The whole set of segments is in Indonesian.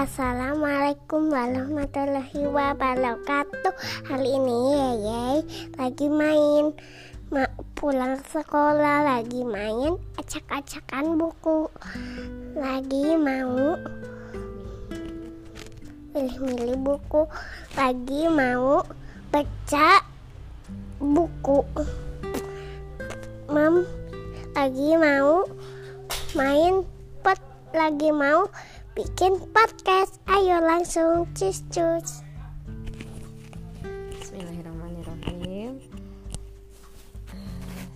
Assalamualaikum warahmatullahi wabarakatuh. Hari ini Yeye lagi main Ma Pulang sekolah lagi main acak-acakan buku. Lagi mau Milih-milih buku. Lagi mau baca buku. Mam lagi mau main pot lagi mau bikin podcast. Ayo langsung cus cus. Bismillahirrahmanirrahim.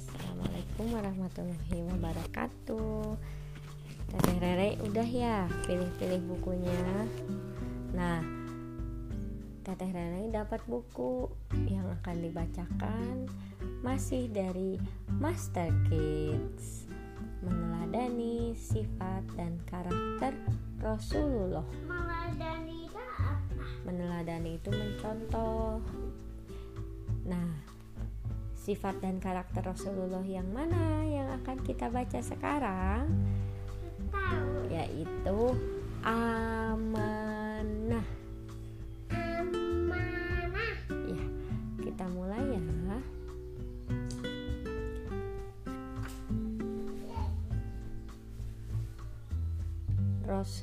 Assalamualaikum warahmatullahi wabarakatuh. Teteh Rere udah ya pilih-pilih bukunya. Nah, Teteh Rere dapat buku yang akan dibacakan masih dari Master Kids meneladani sifat dan karakter Rasulullah. Meneladani itu apa? Meneladani itu mencontoh. Nah, sifat dan karakter Rasulullah yang mana yang akan kita baca sekarang? Tahu. Yaitu amanah.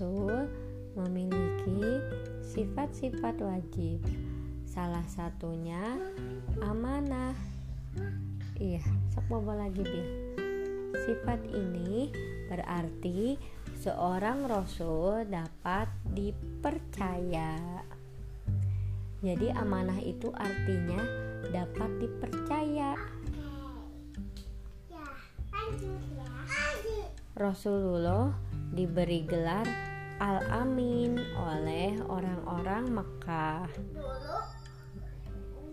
Rasul memiliki sifat-sifat wajib. Salah satunya amanah. Iya, sok bobo lagi dia. Sifat ini berarti seorang rasul dapat dipercaya. Jadi amanah itu artinya dapat dipercaya. Ya, ya. Rasulullah diberi gelar Al-Amin oleh orang-orang Mekah. Dulu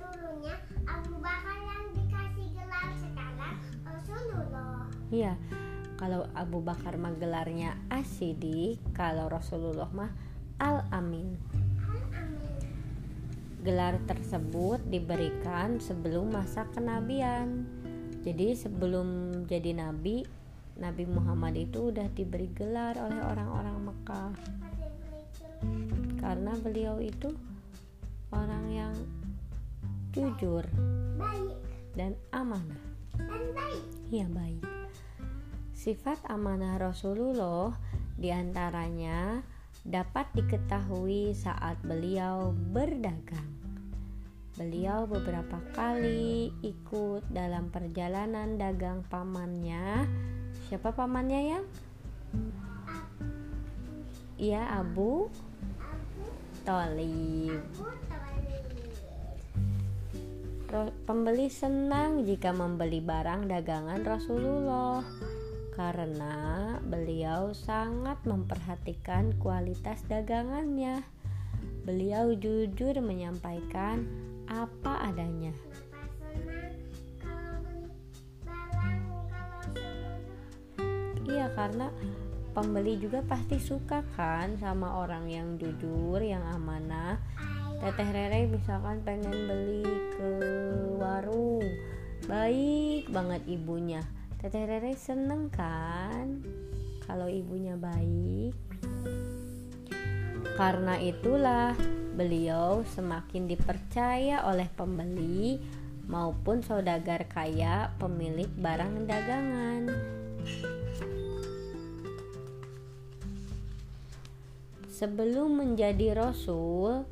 dulunya Abu Bakar yang dikasih gelar sekarang Rasulullah. Iya, kalau Abu Bakar mah gelarnya Asidi, kalau Rasulullah mah Al-Amin. Gelar tersebut diberikan sebelum masa kenabian. Jadi sebelum jadi nabi, Nabi Muhammad itu udah diberi gelar oleh orang-orang Mekah. Karena beliau itu orang yang jujur dan amanah. Iya baik. Sifat amanah Rasulullah di antaranya dapat diketahui saat beliau berdagang. Beliau beberapa kali ikut dalam perjalanan dagang pamannya. Siapa pamannya yang? Iya Abu Tolib. Pembeli senang jika membeli barang dagangan Rasulullah karena beliau sangat memperhatikan kualitas dagangannya. Beliau jujur menyampaikan apa adanya. Iya, karena pembeli juga pasti suka kan sama orang yang jujur, yang amanah. Teteh Rere misalkan pengen beli ke warung, baik banget ibunya. Teteh Rere seneng kan kalau ibunya baik. Karena itulah beliau semakin dipercaya oleh pembeli maupun saudagar kaya pemilik barang dagangan. Sebelum menjadi rasul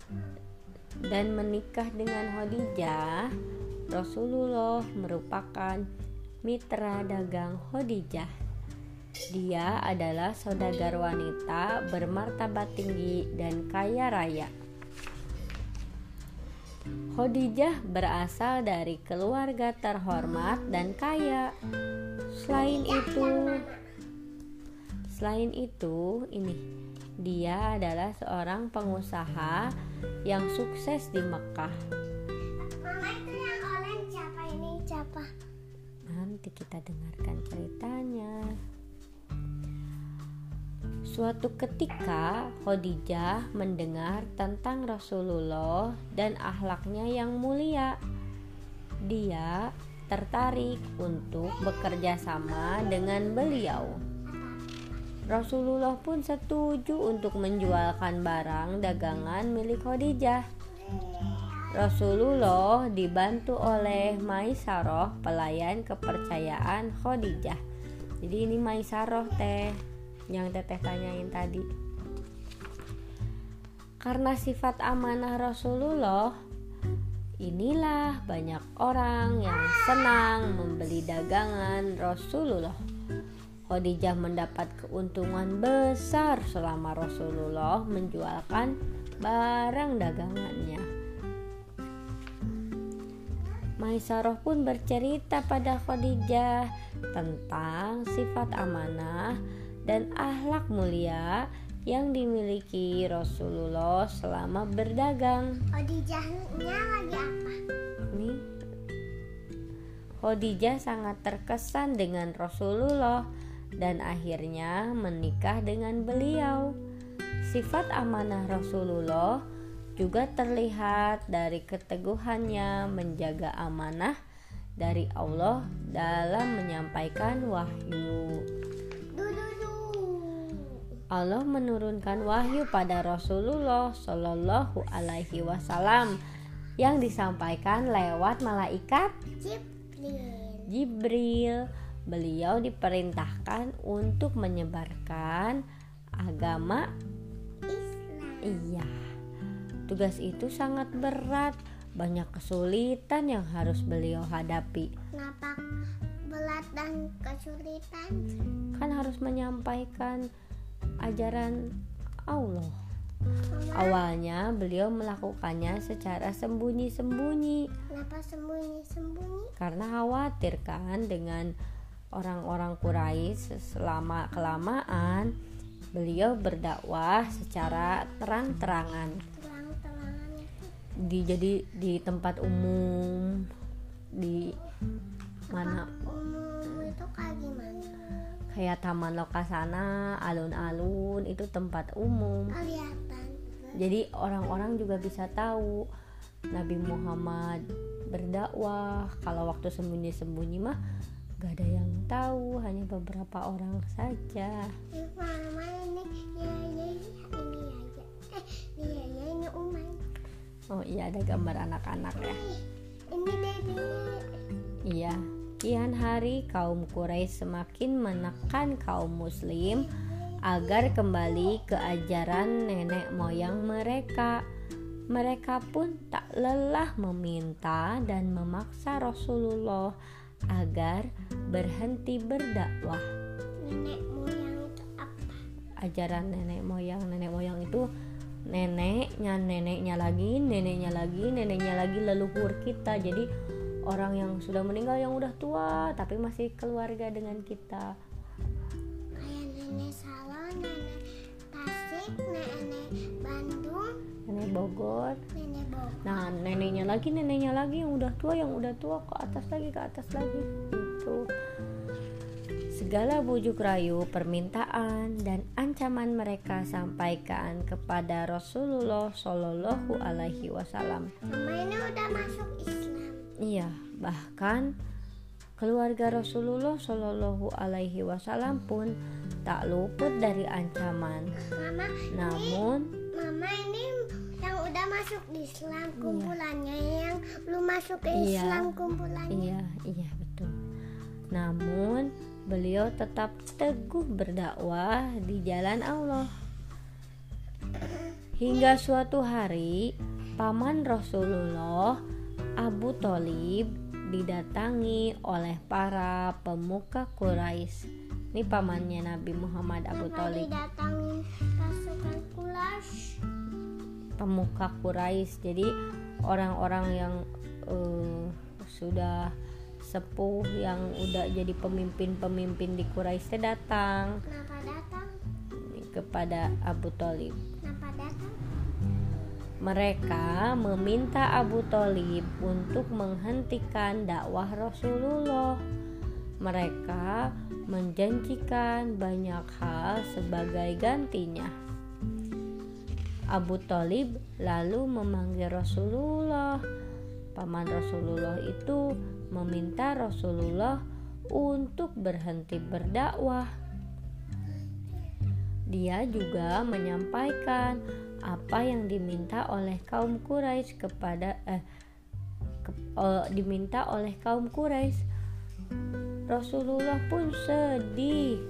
dan menikah dengan Khadijah, Rasulullah merupakan mitra dagang Khadijah. Dia adalah saudagar wanita bermartabat tinggi dan kaya raya. Khadijah berasal dari keluarga terhormat dan kaya. Selain itu, selain itu, ini dia adalah seorang pengusaha yang sukses di Mekah. Mama itu yang orange siapa ini siapa? Nanti kita dengarkan ceritanya. Suatu ketika Khadijah mendengar tentang Rasulullah dan akhlaknya yang mulia. Dia tertarik untuk bekerja sama dengan beliau. Rasulullah pun setuju untuk menjualkan barang dagangan milik Khadijah. Rasulullah dibantu oleh Maisaroh, pelayan kepercayaan Khadijah. Jadi ini Maisaroh teh yang teteh tanyain tadi. Karena sifat amanah Rasulullah, inilah banyak orang yang senang membeli dagangan Rasulullah. Khadijah mendapat keuntungan besar selama Rasulullah menjualkan barang dagangannya. Maisarah pun bercerita pada Khadijah tentang sifat amanah dan akhlak mulia yang dimiliki Rasulullah selama berdagang. Khadijahnya lagi apa? Nih, Khadijah sangat terkesan dengan Rasulullah dan akhirnya menikah dengan beliau. Sifat amanah Rasulullah juga terlihat dari keteguhannya menjaga amanah dari Allah dalam menyampaikan wahyu. Allah menurunkan wahyu pada Rasulullah Shallallahu Alaihi Wasallam yang disampaikan lewat malaikat Jibril. Jibril beliau diperintahkan untuk menyebarkan agama Islam. iya. Tugas itu sangat berat, banyak kesulitan yang harus beliau hadapi. Kenapa berat dan kesulitan? Kan harus menyampaikan ajaran Allah. Mama, Awalnya beliau melakukannya secara sembunyi-sembunyi kenapa sembunyi-sembunyi? karena khawatir kan dengan orang-orang Quraisy selama kelamaan beliau berdakwah secara terang-terangan. Di jadi di tempat umum di mana? Umum itu kayak gimana? kayak taman lokasana alun-alun itu tempat umum. Jadi orang-orang juga bisa tahu Nabi Muhammad berdakwah. Kalau waktu sembunyi-sembunyi mah gak ada yang tahu hanya beberapa orang saja mama ini ini aja. Eh oh iya ada gambar anak-anak ya Ini dede. iya kian hari kaum Quraisy semakin menekan kaum muslim agar kembali ke ajaran nenek moyang mereka mereka pun tak lelah meminta dan memaksa Rasulullah agar berhenti berdakwah. Nenek moyang itu apa? Ajaran nenek moyang, nenek moyang itu neneknya, neneknya lagi, neneknya lagi, neneknya lagi leluhur kita. Jadi orang yang sudah meninggal yang udah tua tapi masih keluarga dengan kita. Kayak nenek Salon, nenek Tasik, nenek Nenek Bogor. nenek Bogor. Nah, neneknya lagi, neneknya lagi yang udah tua, yang udah tua ke atas lagi, ke atas lagi. Itu segala bujuk rayu, permintaan dan ancaman mereka sampaikan kepada Rasulullah Shallallahu Alaihi Wasallam. Mama ini udah masuk Islam. Iya, bahkan keluarga Rasulullah Shallallahu Alaihi Wasallam pun tak luput dari ancaman. Mama, Namun, mama ini yang udah masuk Islam kumpulannya, yang belum masuk ke Iya. Islam kumpulannya. Iya, iya betul. Namun beliau tetap teguh berdakwah di jalan Allah. Hingga suatu hari paman Rasulullah Abu Thalib didatangi oleh para pemuka Quraisy. Ini pamannya Nabi Muhammad Abu Thalib, didatangin pasukan kulas? Pemuka Quraisy. Jadi orang-orang yang eh, sudah sepuh yang udah jadi pemimpin-pemimpin di Quraisy teh datang Kenapa datang? kepada Abu Thalib. Kenapa datang? Mereka meminta Abu Thalib untuk menghentikan dakwah Rasulullah. Mereka menjanjikan banyak hal sebagai gantinya. Abu Thalib lalu memanggil Rasulullah. Paman Rasulullah itu meminta Rasulullah untuk berhenti berdakwah. Dia juga menyampaikan apa yang diminta oleh kaum Quraisy kepada eh ke, uh, diminta oleh kaum Quraisy. Rasulullah pun sedih.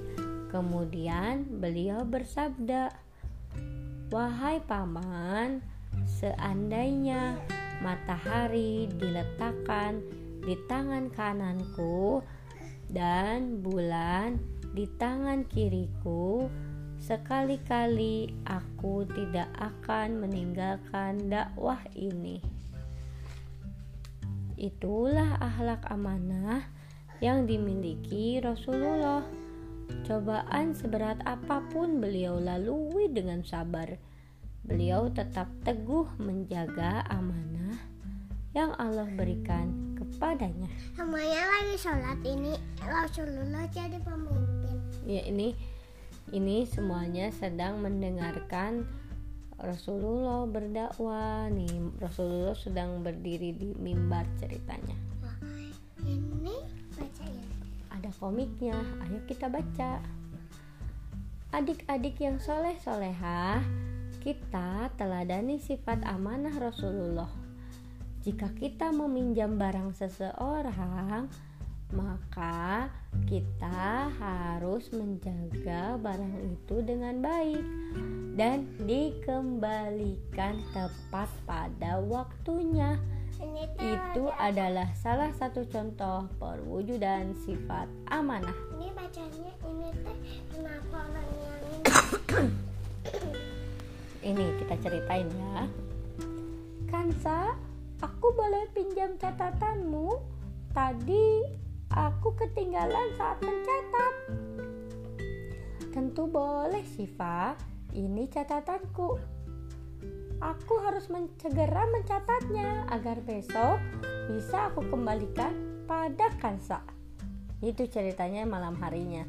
Kemudian beliau bersabda, "Wahai paman, seandainya matahari diletakkan di tangan kananku dan bulan di tangan kiriku, sekali-kali aku tidak akan meninggalkan dakwah ini. Itulah akhlak amanah yang dimiliki Rasulullah. Cobaan seberat apa pun beliau lalui dengan sabar. Beliau tetap teguh menjaga amanah yang Allah berikan kepadanya. Namanya lagi sholat ini Rasulullah jadi pemimpin. Ya ini ini semuanya sedang mendengarkan Rasulullah berdakwah nih Rasulullah sedang berdiri di mimbar ceritanya. Komiknya, ayo kita baca. Adik-adik yang soleh solehah, kita teladani sifat amanah Rasulullah jika kita meminjam barang seseorang, maka kita harus menjaga barang itu dengan baik dan dikembalikan tepat pada waktunya. Itu adalah salah satu contoh perwujudan sifat amanah. Ini bacanya ini teh kenapa orang yang ini kita ceritain ya. Kansa Aku boleh pinjam catatanmu? Tadi aku ketinggalan saat mencatat. Tentu boleh, Siva. Ini catatanku. Aku harus segera mencatatnya agar besok bisa aku kembalikan pada Kansa. Itu ceritanya malam harinya.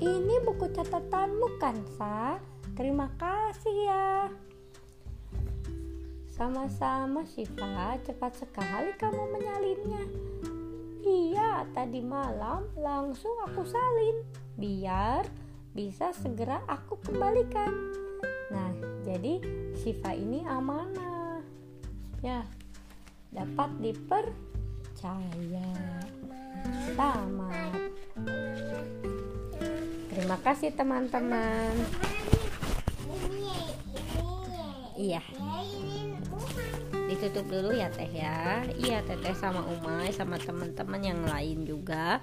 Ini buku catatanmu, Kansa. Terima kasih ya. Sama-sama Syifa, cepat sekali kamu menyalinnya. Iya, tadi malam langsung aku salin biar bisa segera aku kembalikan. Nah, jadi Syifa ini amanah. Ya, dapat dipercaya. Selamat. Terima kasih teman-teman. Iya. Ditutup dulu ya teh ya. Iya teteh sama Umay sama teman-teman yang lain juga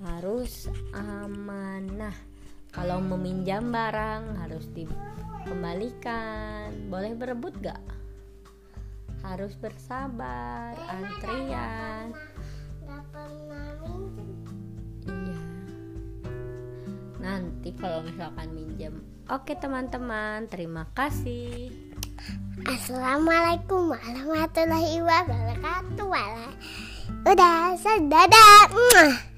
harus amanah. Kalau meminjam barang harus dikembalikan. Boleh berebut gak? Harus bersabar, antrian. Iya. Nanti kalau misalkan minjem Oke teman-teman, terima kasih. Assalamualaikum warahmatullahi wabarakatuh. Udah, dadah.